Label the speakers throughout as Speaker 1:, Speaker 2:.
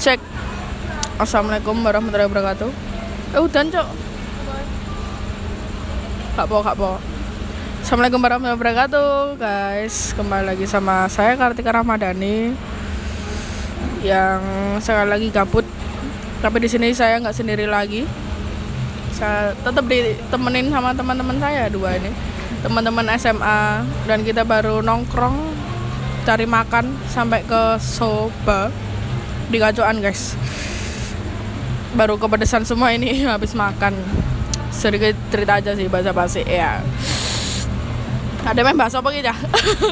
Speaker 1: cek. Assalamualaikum warahmatullahi wabarakatuh. Eh udah cok Gak po, gak po Assalamualaikum warahmatullahi wabarakatuh Guys, kembali lagi sama saya Kartika Ramadhani Yang sekali lagi gabut. Tapi di sini saya nggak sendiri lagi. Saya tetap ditemenin sama teman-teman saya dua ini. Teman-teman SMA Dan kita baru nongkrong Cari makan sampai ke Soba Di Gacoan guys. Baru kepedesan semua ini habis makan. Sedikit cerita aja sih bahasa basi ya. Ada main bahasa apa gitu ya?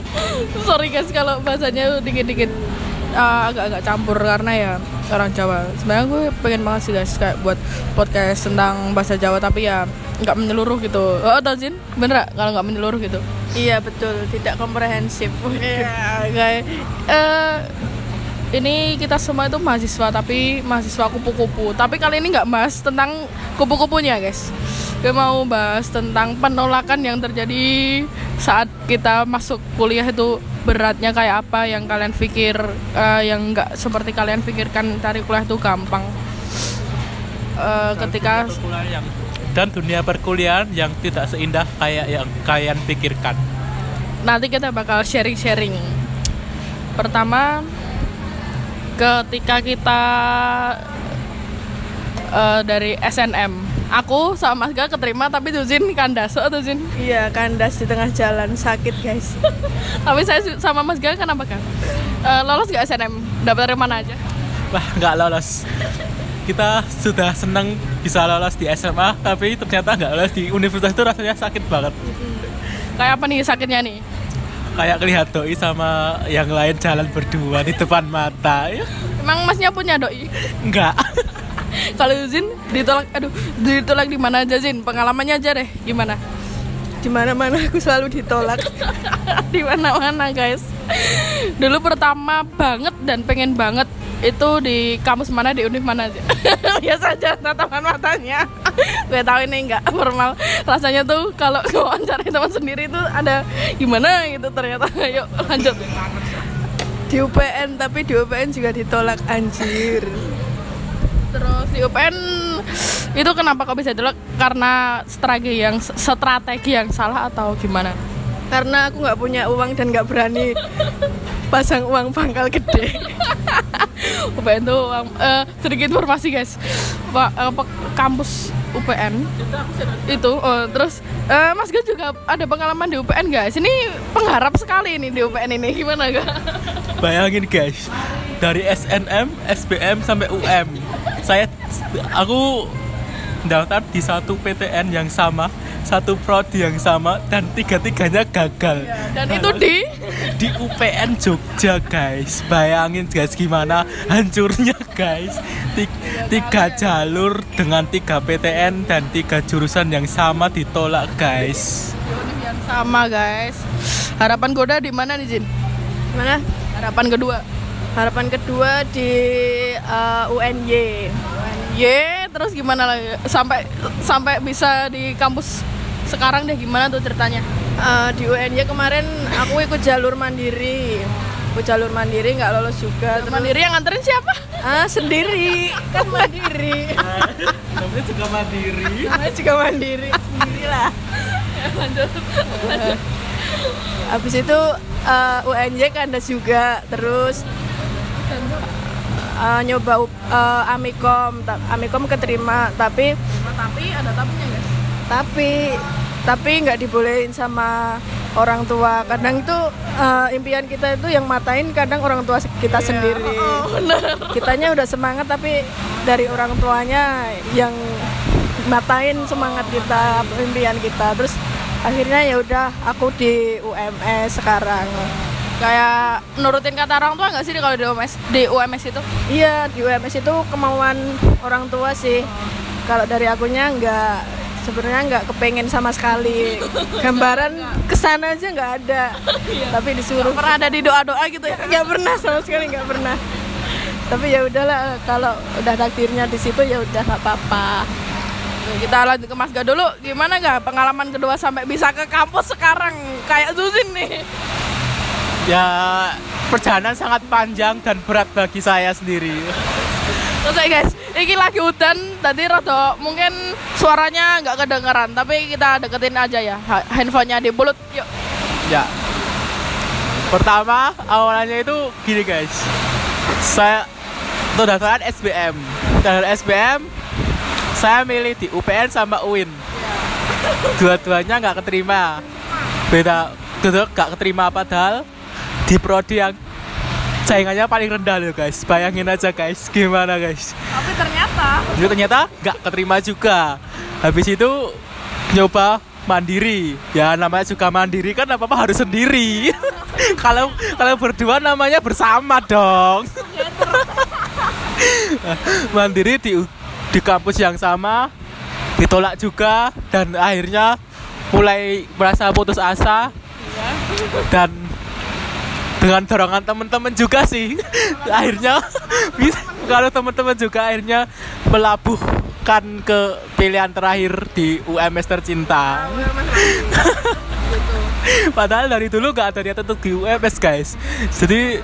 Speaker 1: Sorry guys kalau bahasanya dikit-dikit uh, agak-agak campur karena ya orang Jawa. Sebenarnya gue pengen banget sih guys kayak buat podcast tentang bahasa Jawa tapi ya nggak menyeluruh gitu. Oh Tazin bener gak kalau nggak menyeluruh gitu?
Speaker 2: Iya betul, tidak komprehensif.
Speaker 1: Iya, kayak eh, ini kita semua itu mahasiswa tapi mahasiswa kupu-kupu. Tapi kali ini nggak bahas tentang kupu-kupunya, guys. Gue mau bahas tentang penolakan yang terjadi saat kita masuk kuliah itu beratnya kayak apa yang kalian pikir eh, yang nggak seperti kalian pikirkan cari kuliah itu gampang. Eh, ketika
Speaker 3: dunia yang dan dunia perkuliahan yang tidak seindah kayak yang kalian pikirkan.
Speaker 1: nanti kita bakal sharing-sharing. Pertama, ketika kita eh, dari SNM, aku sama Mas Ga keterima tapi Tuzin kandas, oh Tuzin.
Speaker 2: Iya, kandas di tengah jalan sakit guys.
Speaker 1: Tapi saya sama Mas Ga kenapa kan? Eh, lolos gak SNM? Dapat dari mana aja?
Speaker 3: Wah, nggak lolos. Kita sudah senang bisa lolos di SMA, tapi ternyata nggak lolos di universitas itu rasanya sakit banget.
Speaker 1: Kayak apa nih sakitnya nih?
Speaker 3: Kayak ngelihat doi sama yang lain jalan berdua di depan mata. Ya,
Speaker 1: Emang Masnya punya doi?
Speaker 3: Enggak.
Speaker 1: Kalau Zin ditolak, aduh, ditolak di mana aja Zin? Pengalamannya aja deh, gimana?
Speaker 2: Di mana-mana aku selalu ditolak.
Speaker 1: di mana-mana guys dulu pertama banget dan pengen banget itu di kampus mana? Di univ mana aja? Biasa aja tatapan matanya. Gue tahu ini nggak formal. Rasanya tuh kalau wawancara teman sendiri tuh ada gimana gitu ternyata. Yuk lanjut.
Speaker 2: Di UPN tapi di UPN juga ditolak anjir.
Speaker 1: terus di UPN itu kenapa kok bisa ditolak? Karena strategi yang strategi yang salah atau gimana?
Speaker 2: Karena aku nggak punya uang dan nggak berani pasang uang pangkal gede.
Speaker 1: UPN tuh uang- eh, sedikit informasi guys. Pak eh, pe- kampus UPN itu eh, terus eh, Mas Gas juga ada pengalaman di UPN guys. Ini pengharap sekali ini di UPN ini. Gimana gak?
Speaker 3: Bayangin guys, dari SNM, SBM sampai UM, saya aku daftar di satu PTN yang sama, satu prodi yang sama, dan tiga-tiganya gagal.
Speaker 1: dan itu di
Speaker 3: di UPN Jogja guys. Bayangin guys gimana hancurnya guys. Ti- Tiga jalur dengan tiga PTN dan tiga jurusan yang sama ditolak guys.
Speaker 1: yang sama guys harapan goda di mana nih Jin?
Speaker 2: Mana?
Speaker 1: harapan kedua
Speaker 2: Harapan kedua di eh, UNY.
Speaker 1: ye terus gimana lagi sampai sampai bisa di kampus sekarang deh gimana tuh ceritanya
Speaker 2: Eh, di UNY kemarin aku ikut jalur mandiri. Ikut jalur mandiri nggak lolos juga. Terus-
Speaker 1: mandiri yang nganterin siapa?
Speaker 2: Ah sendiri kan mandiri.
Speaker 3: Namanya juga mandiri.
Speaker 2: Namanya juga mandiri sendiri lah.
Speaker 1: lanjut
Speaker 2: Habis itu eh, UNY kandas juga terus eh, nyoba eh, Amikom, Amikom keterima tapi
Speaker 1: tapi ada tapinya guys
Speaker 2: tapi tapi nggak dibolehin sama orang tua. Kadang itu eh, impian kita itu yang matain kadang orang tua kita sendiri.
Speaker 1: oh bener
Speaker 2: Kitanya udah semangat tapi dari orang tuanya yang matain semangat kita, impian kita. Terus akhirnya ya udah aku di UMS sekarang.
Speaker 1: kayak nurutin kata orang tua nggak sih kalau di UMS di UMS itu
Speaker 2: Iya di UMS itu kemauan orang tua sih. Kalau dari akunya nggak sebenarnya nggak kepengen sama sekali. Gambaran ke sana aja nggak ada. Tapi disuruh
Speaker 1: pernah ada di doa doa gitu ya
Speaker 2: nggak pernah sama sekali nggak pernah. Tapi ya udahlah kalau udah takdirnya di situ ya udah nggak apa-apa.
Speaker 1: Oke, kita lanjut ke Mas Ga dulu gimana gak pengalaman kedua sampai bisa ke kampus sekarang kayak Zuzin nih
Speaker 3: Ya perjalanan sangat panjang dan berat bagi saya sendiri.
Speaker 1: Terus ya guys, ini lagi hujan, tadi rada mungkin suaranya nggak kedengeran, tapi kita deketin aja ya ha- handphonenya di mulut. Yuk.
Speaker 3: Ya. Pertama, awalnya itu gini guys. Saya untuk daftaran SBM. Dan SBM saya milih di UPN sama UIN. Dua-duanya nggak keterima. Beda, dua nggak keterima padahal di prodi yang saingannya paling rendah loh guys. Bayangin aja guys, gimana guys.
Speaker 1: Tapi ternyata
Speaker 3: Jadi ternyata nggak keterima juga. Habis itu nyoba mandiri. Ya namanya juga mandiri kan apa apa harus sendiri. Kalau kalau berdua namanya bersama dong. mandiri di di kampus yang sama ditolak juga dan akhirnya mulai merasa putus asa dan dengan dorongan teman-teman juga sih. Akhirnya bisa kalau teman-teman juga akhirnya melabuhkan ke pilihan terakhir di UMS tercinta padahal dari dulu nggak ada niat untuk di UMS guys. Jadi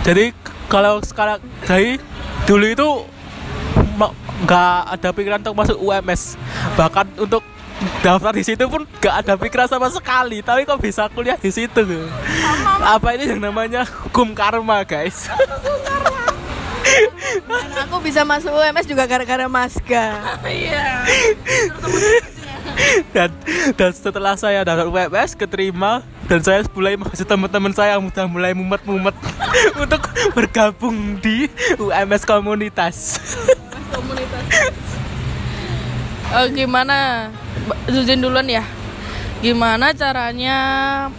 Speaker 3: jadi kalau sekarang dari dulu itu nggak ada pikiran untuk masuk UMS bahkan untuk daftar di situ pun nggak ada pikiran sama sekali tapi kok bisa kuliah di situ? Apa ini yang namanya hukum karma guys?
Speaker 2: Dan aku bisa masuk UMS juga gara-gara Maska.
Speaker 1: iya.
Speaker 3: dan dan setelah saya daftar UMS keterima dan saya mulai mengajak teman-teman saya yang udah mulai mumet-mumet untuk bergabung di UMS komunitas
Speaker 1: Eh, gimana? Zuzin duluan ya. Gimana caranya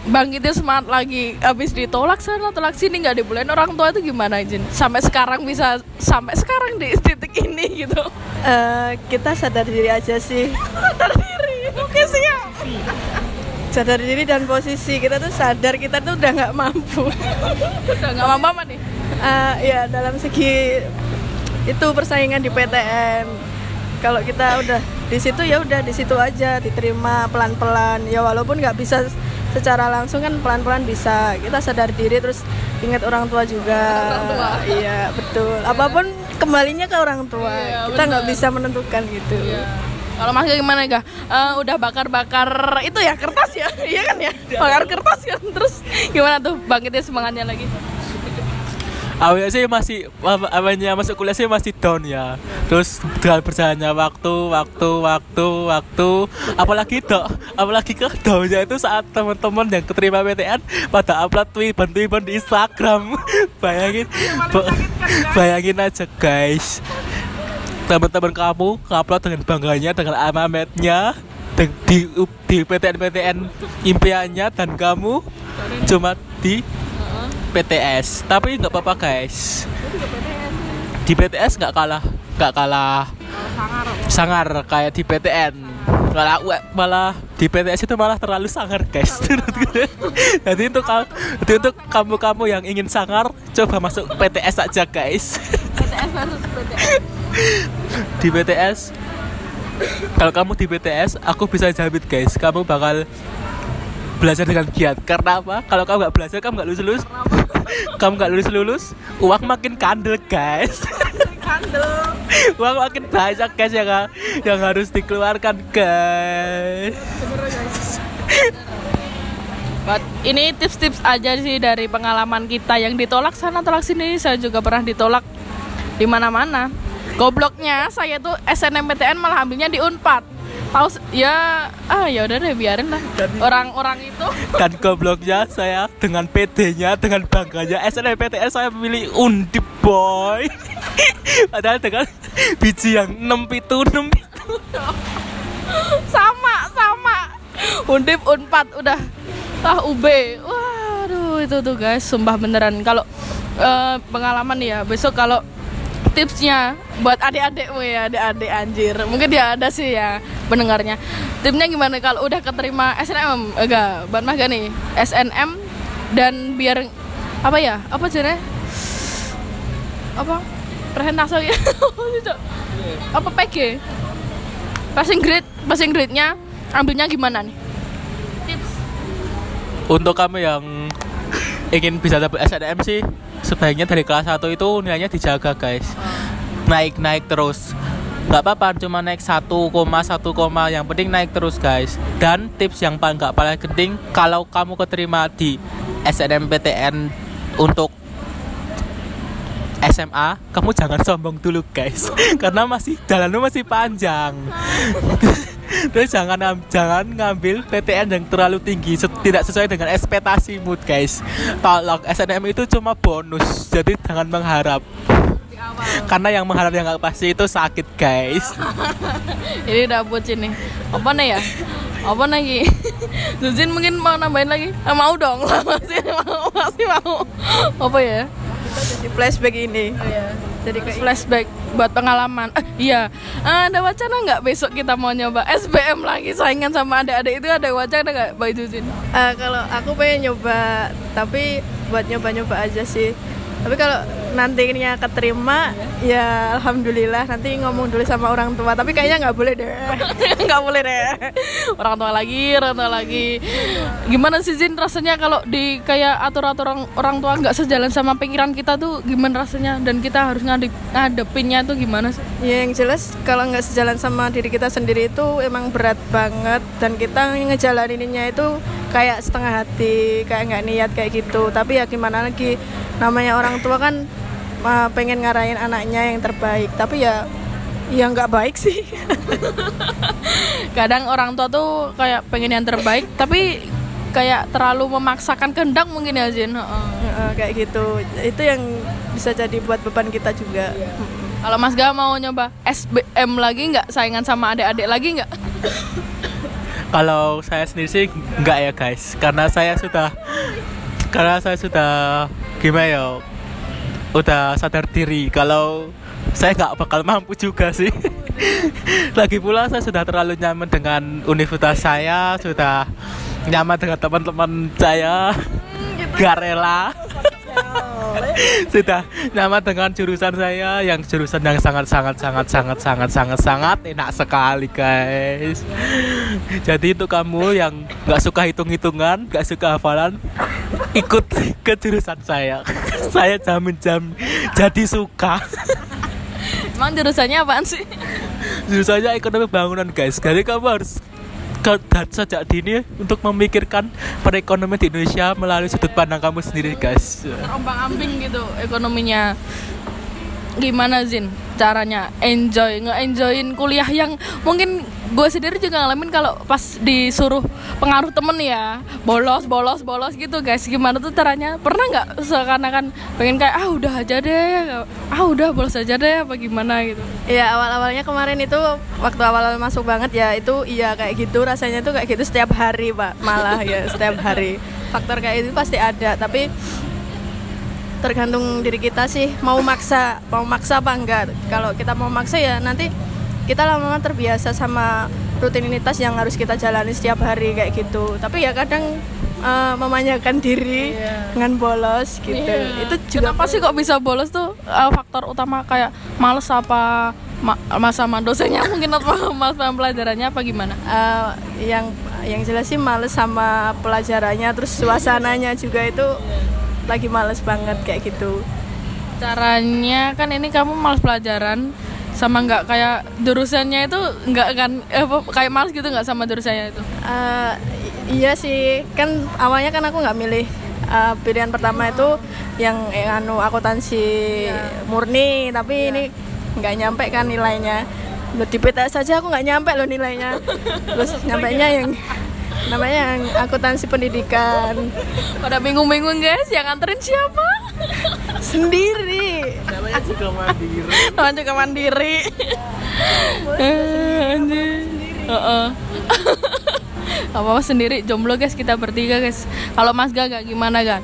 Speaker 1: bangkitin semangat lagi habis ditolak sana tolak sini nggak dibolehin orang tua itu gimana Jin? Sampai sekarang bisa sampai sekarang di titik ini gitu.
Speaker 2: Eh, kita sadar diri aja sih.
Speaker 1: Sadar diri. Oke siap.
Speaker 2: Sadar diri dan posisi kita tuh sadar kita tuh udah nggak mampu.
Speaker 1: Udah nggak mampu apa nih?
Speaker 2: Eh, ya dalam segi itu persaingan di PTN. Kalau kita udah di situ ya udah di situ aja diterima pelan-pelan. Ya walaupun nggak bisa secara langsung kan pelan-pelan bisa. Kita sadar diri terus ingat orang tua juga.
Speaker 1: Orang tua.
Speaker 2: Iya betul. Apa pun kembalinya ke orang tua.
Speaker 1: Iya,
Speaker 2: kita nggak bisa menentukan gitu.
Speaker 1: Kalau Mas Gak gimana Gak? Eh, udah bakar-bakar itu ya kertas ya? Iya kan ya? Bakar kertas kan? Terus gimana tuh bangkitin semangatnya lagi?
Speaker 3: Awalnya sih masih awalnya masuk kuliah sih masih down ya. Terus dengan berjalannya waktu waktu waktu waktu. Apalagi dok apalagi ke downnya itu saat teman-teman yang keterima PTN pada upload tweet tweet di Instagram. Bayangin ba- bayangin aja guys. Teman-teman kamu upload dengan bangganya dengan alamatnya de- di di PTN PTN impiannya dan kamu cuma di PTS tapi nggak apa-apa guys di PTS nggak kalah nggak kalah sangar kayak di PTN malah malah di PTS itu malah terlalu sangar guys jadi untuk kamu jadi untuk kamu kamu yang ingin sangar coba masuk PTS aja guys
Speaker 1: PTS PTS.
Speaker 3: di BTS kalau kamu di BTS aku bisa jamin guys kamu bakal belajar dengan giat karena apa kalau kamu nggak belajar kamu nggak lulus lulus kamu nggak lulus lulus uang makin kandel guys uang makin banyak guys yang yang harus dikeluarkan guys
Speaker 1: But ini tips-tips aja sih dari pengalaman kita yang ditolak sana tolak sini. Saya juga pernah ditolak di mana-mana. Gobloknya saya tuh SNMPTN malah ambilnya di Unpad. Tahu ya ah ya udah deh biarin lah. Orang-orang itu.
Speaker 3: Dan gobloknya saya dengan PD-nya dengan bangganya SNMPTN saya memilih Undip boy. Padahal dengan biji yang 6 itu 6 itu
Speaker 1: sama sama. Undip Unpad udah. Ah UB. Waduh itu tuh guys sumpah beneran. Kalau eh, pengalaman ya besok kalau tipsnya buat adik-adikmu ya adik-adik anjir. Mungkin dia ada sih ya pendengarnya. Tipsnya gimana kalau udah keterima SNM enggak buat mah gak nih SNM dan biar apa ya? Apa jenis apa? Presentase ya? Apa PG passing grade passing grade nya ambilnya gimana nih? Tips.
Speaker 3: Untuk kamu yang ingin bisa dapat SNM sih sebaiknya dari kelas 1 itu nilainya dijaga guys. Naik naik terus nggak apa-apa cuma naik 1, 1, koma. Yang penting naik terus guys. Dan tips yang paling nggak paling penting kalau kamu keterima di SNMPTN untuk SMA kamu jangan sombong dulu guys. Karena masih jalanmu masih panjang. Terus jangan jangan ngambil PTN yang terlalu tinggi tidak sesuai dengan ekspektasimu guys. Tolong SNM itu cuma bonus jadi jangan mengharap karena yang mengharap yang nggak pasti itu sakit guys
Speaker 1: Ini udah bucin nih. Apa nih ya? Apa lagi? Zuzin mungkin mau nambahin lagi? Ah, mau dong. masih mau, masih mau. Apa ya?
Speaker 2: Jadi flashback ini.
Speaker 1: Jadi kayak flashback buat pengalaman. Eh, iya. Ah, ada wacana nggak besok kita mau nyoba SBM lagi saingan sama adik-adik itu ada wacana nggak, Mbak Zuzin?
Speaker 2: Eh, kalau aku pengen nyoba, tapi buat nyoba-nyoba aja sih. Tapi kalau nantinya keterima, ya alhamdulillah. Nanti ngomong dulu sama orang tua. Tapi kayaknya nggak boleh deh.
Speaker 1: nggak boleh deh orang tua lagi orang tua lagi gimana sih Zin rasanya kalau di kayak atur-atur orang, orang tua nggak sejalan sama pikiran kita tuh gimana rasanya dan kita harus ngadep ngadepinnya tuh gimana sih
Speaker 2: Ya yang jelas kalau nggak sejalan sama diri kita sendiri itu emang berat banget dan kita ngejalaninnya itu kayak setengah hati, kayak nggak niat kayak gitu. Tapi ya gimana lagi, namanya orang tua kan uh, pengen ngarahin anaknya yang terbaik. Tapi ya ya nggak baik sih.
Speaker 1: kadang orang tua tuh kayak pengen yang terbaik tapi kayak terlalu memaksakan kehendak mungkin ya Heeh.
Speaker 2: Heeh, kayak gitu. Itu yang bisa jadi buat beban kita juga.
Speaker 1: kalau Mas Ga mau nyoba SBM lagi nggak saingan sama adik-adik lagi nggak
Speaker 3: kalau saya sendiri sih nggak ya guys. Karena saya sudah karena saya sudah gimana ya udah sadar diri. Kalau saya nggak bakal mampu juga sih. Lagi pula saya sudah terlalu nyaman dengan universitas saya sudah nyaman dengan teman-teman saya. Gak rela sudah nyaman dengan jurusan saya yang jurusan yang sangat sangat sangat sangat sangat sangat sangat enak sekali guys. Jadi itu kamu yang nggak suka hitung hitungan nggak suka hafalan ikut ke jurusan saya. Saya jamin jam jadi suka.
Speaker 1: Emang jurusannya apaan sih?
Speaker 3: Jurusannya ekonomi bangunan guys. Jadi kamu harus dan sejak dini untuk memikirkan perekonomian di Indonesia melalui sudut pandang kamu sendiri guys.
Speaker 1: Terombang ambing gitu ekonominya gimana Zin? Caranya enjoy nge-enjoyin kuliah yang mungkin gue sendiri juga ngalamin kalau pas disuruh pengaruh temen ya bolos bolos bolos gitu guys. Gimana tuh caranya? Pernah nggak seakan-akan pengen kayak ah udah aja deh ah udah bolos aja deh apa gimana gitu?
Speaker 2: Ya awal-awalnya kemarin itu waktu awal-awal masuk banget ya itu iya kayak gitu rasanya tuh kayak gitu setiap hari pak malah ya setiap hari. Faktor kayak itu pasti ada tapi tergantung diri kita sih. Mau maksa mau maksa apa enggak. Kalau kita mau maksa ya nanti kita lama-lama terbiasa sama rutinitas yang harus kita jalani setiap hari kayak gitu. Tapi ya kadang eh, memanjakan diri dengan bolos gitu. Itu juga
Speaker 1: Kenapa sih kok bisa bolos tuh uh, faktor utama kayak males apa ma masa sama dosennya mungkin atau males sama pelajarannya apa gimana?
Speaker 2: Eh, yang yang jelas sih males sama pelajarannya terus suasananya juga itu lagi males banget kayak gitu.
Speaker 1: Caranya kan ini kamu males pelajaran sama nggak kayak jurusannya itu nggak kan eh, kayak males gitu nggak sama jurusannya itu?
Speaker 2: Eh, i- iya sih kan awalnya kan aku nggak milih Eh, pilihan pertama itu yang yang anu akuntansi murni tapi ini nggak nyampe kan nilainya. Loh, di PTS saja aku nggak nyampe loh nilainya. Terus nyampe nya yang namanya yang akuntansi pendidikan
Speaker 1: Pada bingung-bingung guys, yang nganterin siapa?
Speaker 2: sendiri
Speaker 3: namanya juga mandiri
Speaker 1: Teman juga mandiri. Eh, anjir. Heeh. apa sendiri jomblo guys kita bertiga guys kalau Mas Gaga gimana kan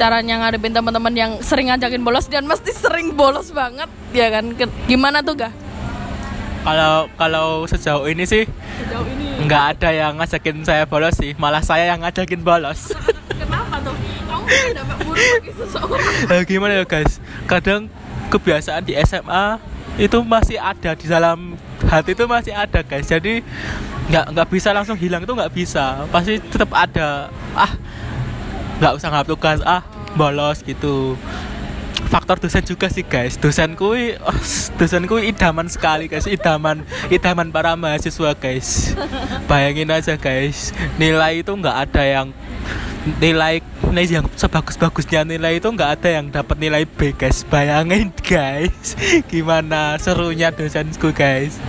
Speaker 1: caranya ngadepin teman-teman yang sering ngajakin bolos dan mesti sering bolos banget ya kan gimana tuh gak
Speaker 3: kalau kalau sejauh ini sih
Speaker 1: sejauh ini
Speaker 3: nggak ada yang ngajakin saya bolos sih malah saya yang ngajakin bolos.
Speaker 1: Kenapa tuh? Kamu kan dapat buruk seseorang.
Speaker 3: Eh, gimana ya guys? Kadang kebiasaan di SMA itu masih ada di dalam hati itu masih ada guys. Jadi nggak nggak bisa langsung hilang itu nggak bisa. Pasti tetap ada. Ah nggak usah nggak tugas. Ah bolos gitu faktor dosen juga sih guys. Dosen kui oh, dosen kui idaman sekali guys. Idaman idaman para mahasiswa guys. Bayangin aja guys. Nilai itu nggak ada yang nilai nilai yang sebagus-bagusnya nilai itu nggak ada yang dapat nilai B guys. Bayangin guys gimana serunya dosenku guys.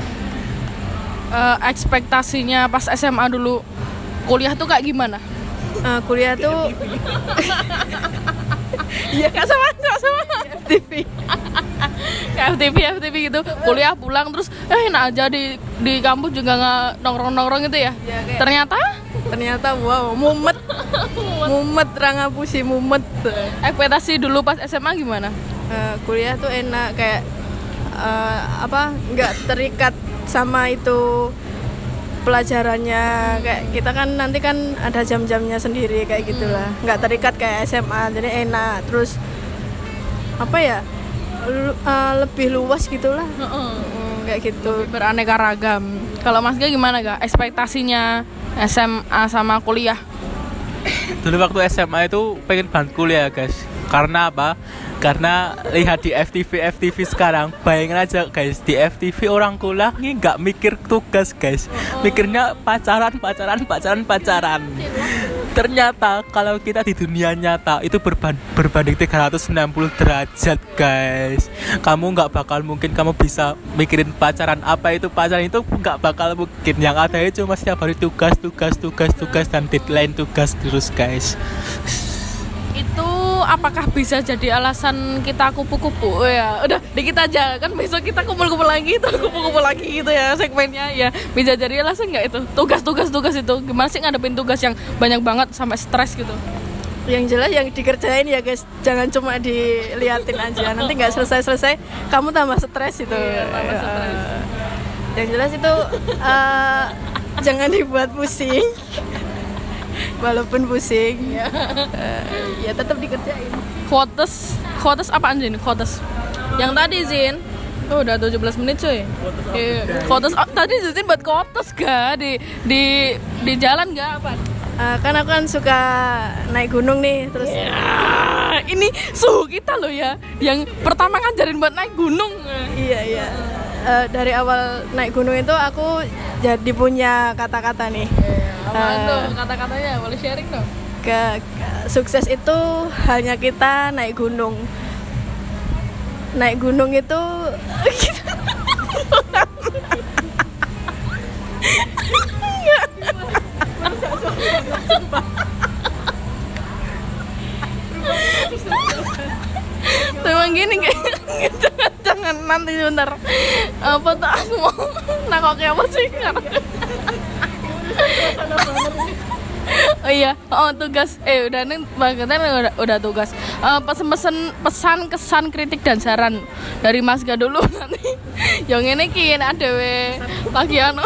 Speaker 1: Eh, ekspektasinya pas SMA dulu kuliah tuh kayak gimana?
Speaker 2: Eh, kuliah tuh
Speaker 1: Iya, nggak sama, nggak sama.
Speaker 2: TV
Speaker 1: Kayak FTV, FTV gitu. Kuliah pulang terus eh enak aja di di kampus juga nggak nongkrong-nongkrong gitu ya.
Speaker 2: Iya, kayak-
Speaker 1: Ternyata
Speaker 2: ternyata wow mumet mumet rangapusi mumet
Speaker 1: ekspektasi dulu pas SMA gimana?
Speaker 2: Eh, kuliah tuh enak kayak eh, apa nggak terikat sama itu pelajarannya kayak kita kan nanti kan ada jam-jamnya sendiri kayak gitulah. Nggak terikat kayak SMA jadi enak. Terus apa ya lu- eh, lebih luas gitulah. Hmm, kayak gitu.
Speaker 1: Beraneka ragam. Kalau Mas Gia gimana gak? Ekspektasinya SMA sama kuliah?
Speaker 3: dulu waktu SMA itu pengen banget kuliah guys. Karena apa karena lihat di FTV FTV sekarang bayangin aja guys di FTV orang kuliah nggak mikir tugas guys. Mikirnya pacaran pacaran pacaran pacaran. Ternyata kalau kita di dunia nyata itu berban- berbanding 360 derajat guys. Kamu nggak bakal mungkin kamu bisa mikirin pacaran. Apa itu pacaran? Itu nggak bakal mungkin. Yang ada itu cuma setiap hari tugas tugas tugas tugas dan deadline tugas terus guys
Speaker 1: apakah bisa jadi alasan kita kupu-kupu? Oh ya, udah dikit aja kan besok kita kumpul-kumpul lagi itu kumpul-kumpul lagi gitu ya segmennya ya. Bisa jadi alasan nggak itu? Tugas-tugas tugas itu gimana sih ngadepin tugas yang banyak banget sampai stres gitu?
Speaker 2: yang jelas yang dikerjain ya guys jangan cuma diliatin aja nanti nggak selesai selesai kamu tambah stres itu
Speaker 1: tambah stres.
Speaker 2: Eh, yang jelas itu eh, jangan dibuat pusing walaupun pusing Eh, ya tetap dikerjain
Speaker 1: Quotes, quotes apaan Zin? Quotes. Yang tadi Zin. Oh, udah 17 menit cuy. Iya. Quotes oh, tadi Zin buat quotes gak di di di jalan gak apa?
Speaker 2: Eh, kan aku kan suka naik gunung nih terus
Speaker 1: Ya, ini suhu kita loh ya. Yang pertama ngajarin buat naik gunung.
Speaker 2: iya iya Eh, dari awal naik gunung itu aku jadi punya kata-kata nih
Speaker 1: Apa
Speaker 2: Eh.
Speaker 1: tuh kata-katanya? Boleh sharing dong.
Speaker 2: ke, ke- sukses itu hanya kita naik gunung naik gunung itu
Speaker 1: Tuh gini jangan, nanti sebentar. Apa tuh aku mau nakoknya apa sih sekarang? Oh iya, oh tugas. Eh udah nih bangetnya udah, udah tugas. Eh, pesan-pesan pesan kesan kritik dan saran dari Mas Ga dulu nanti. Yang ini kian ada lagi anu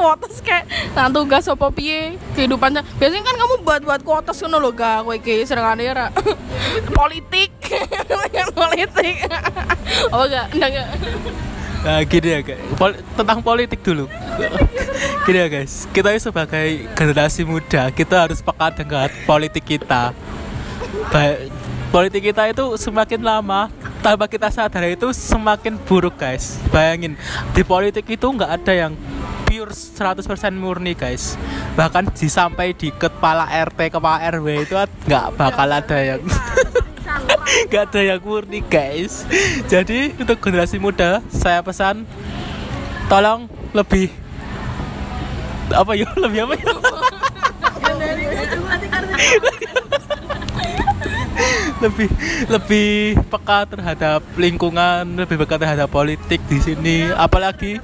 Speaker 1: kuotas kayak nah tugas apa piye kehidupannya. Biasanya kan kamu buat buat kuotas ngono lho ga kowe iki serangane ya Ra. politik. politik. oh enggak, enggak enggak.
Speaker 3: Nah, gini ya guys, Pol- tentang politik dulu. gini ya guys, kita sebagai generasi muda, kita harus peka dengan politik kita. Ba- politik kita itu semakin lama, tanpa kita sadar itu semakin buruk guys. Bayangin, di politik itu nggak ada yang pure 100% murni guys. Bahkan disampai di kepala RT, kepala RW itu nggak bakal ada yang Gak ada yang murni guys Jadi untuk generasi muda Saya pesan Tolong lebih Apa ya? Lebih apa ya? lebih lebih peka terhadap lingkungan lebih peka terhadap politik di sini apalagi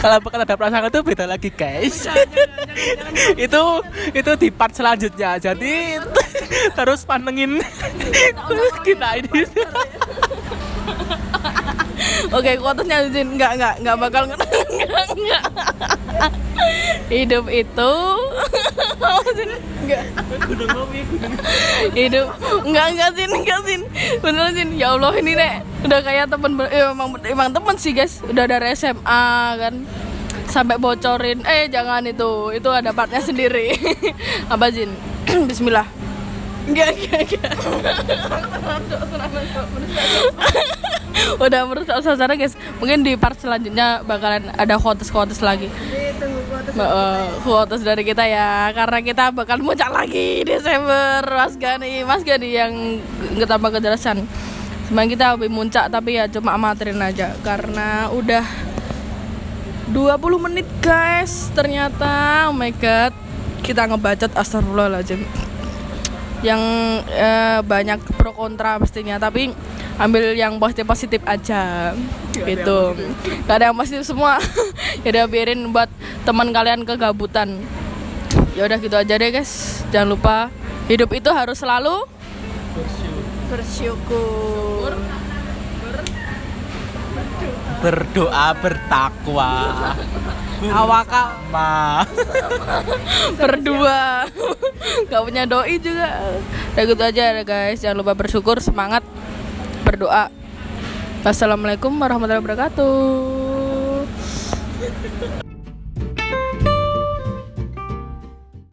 Speaker 3: kalau peka terhadap pasangan itu beda lagi guys itu itu di part selanjutnya jadi terus pantengin kita ini
Speaker 1: Oke, kuotanya Zin enggak enggak enggak bakal enggak enggak. Hidup itu enggak. Hidup enggak enggak Zin, enggak Zin. Bener Zin. Ya Allah ini nek udah kayak temen ber- eh, emang emang temen sih guys. Udah dari SMA kan. Sampai bocorin. Eh jangan itu. Itu ada partnya sendiri. Apa Zin? Bismillah.
Speaker 2: Enggak, enggak, enggak.
Speaker 1: Udah merusak suasana guys. Mungkin di part selanjutnya bakalan ada quotes-quotes lagi.
Speaker 2: Tunggu gua atas.
Speaker 1: Uh, quotes dari kita ya karena kita bakal muncak lagi Desember Mas Gani Mas Gani yang nggak tambah kejelasan sebenarnya kita lebih muncak tapi ya cuma amaterin aja karena udah 20 menit guys ternyata oh my god kita ngebacot astagfirullahaladzim yang eh, banyak pro kontra mestinya tapi ambil yang positif positif aja gitu. gak ada yang positif semua. Ya udah biarin buat teman kalian kegabutan. Ya udah gitu aja deh guys. Jangan lupa hidup itu harus selalu
Speaker 2: Bersyukur.
Speaker 3: berdoa bertakwa.
Speaker 1: Awaka.
Speaker 3: Ma
Speaker 1: berdua. Gak punya doi juga. Udah gitu aja guys. Jangan lupa bersyukur semangat berdoa. Wassalamualaikum warahmatullahi wabarakatuh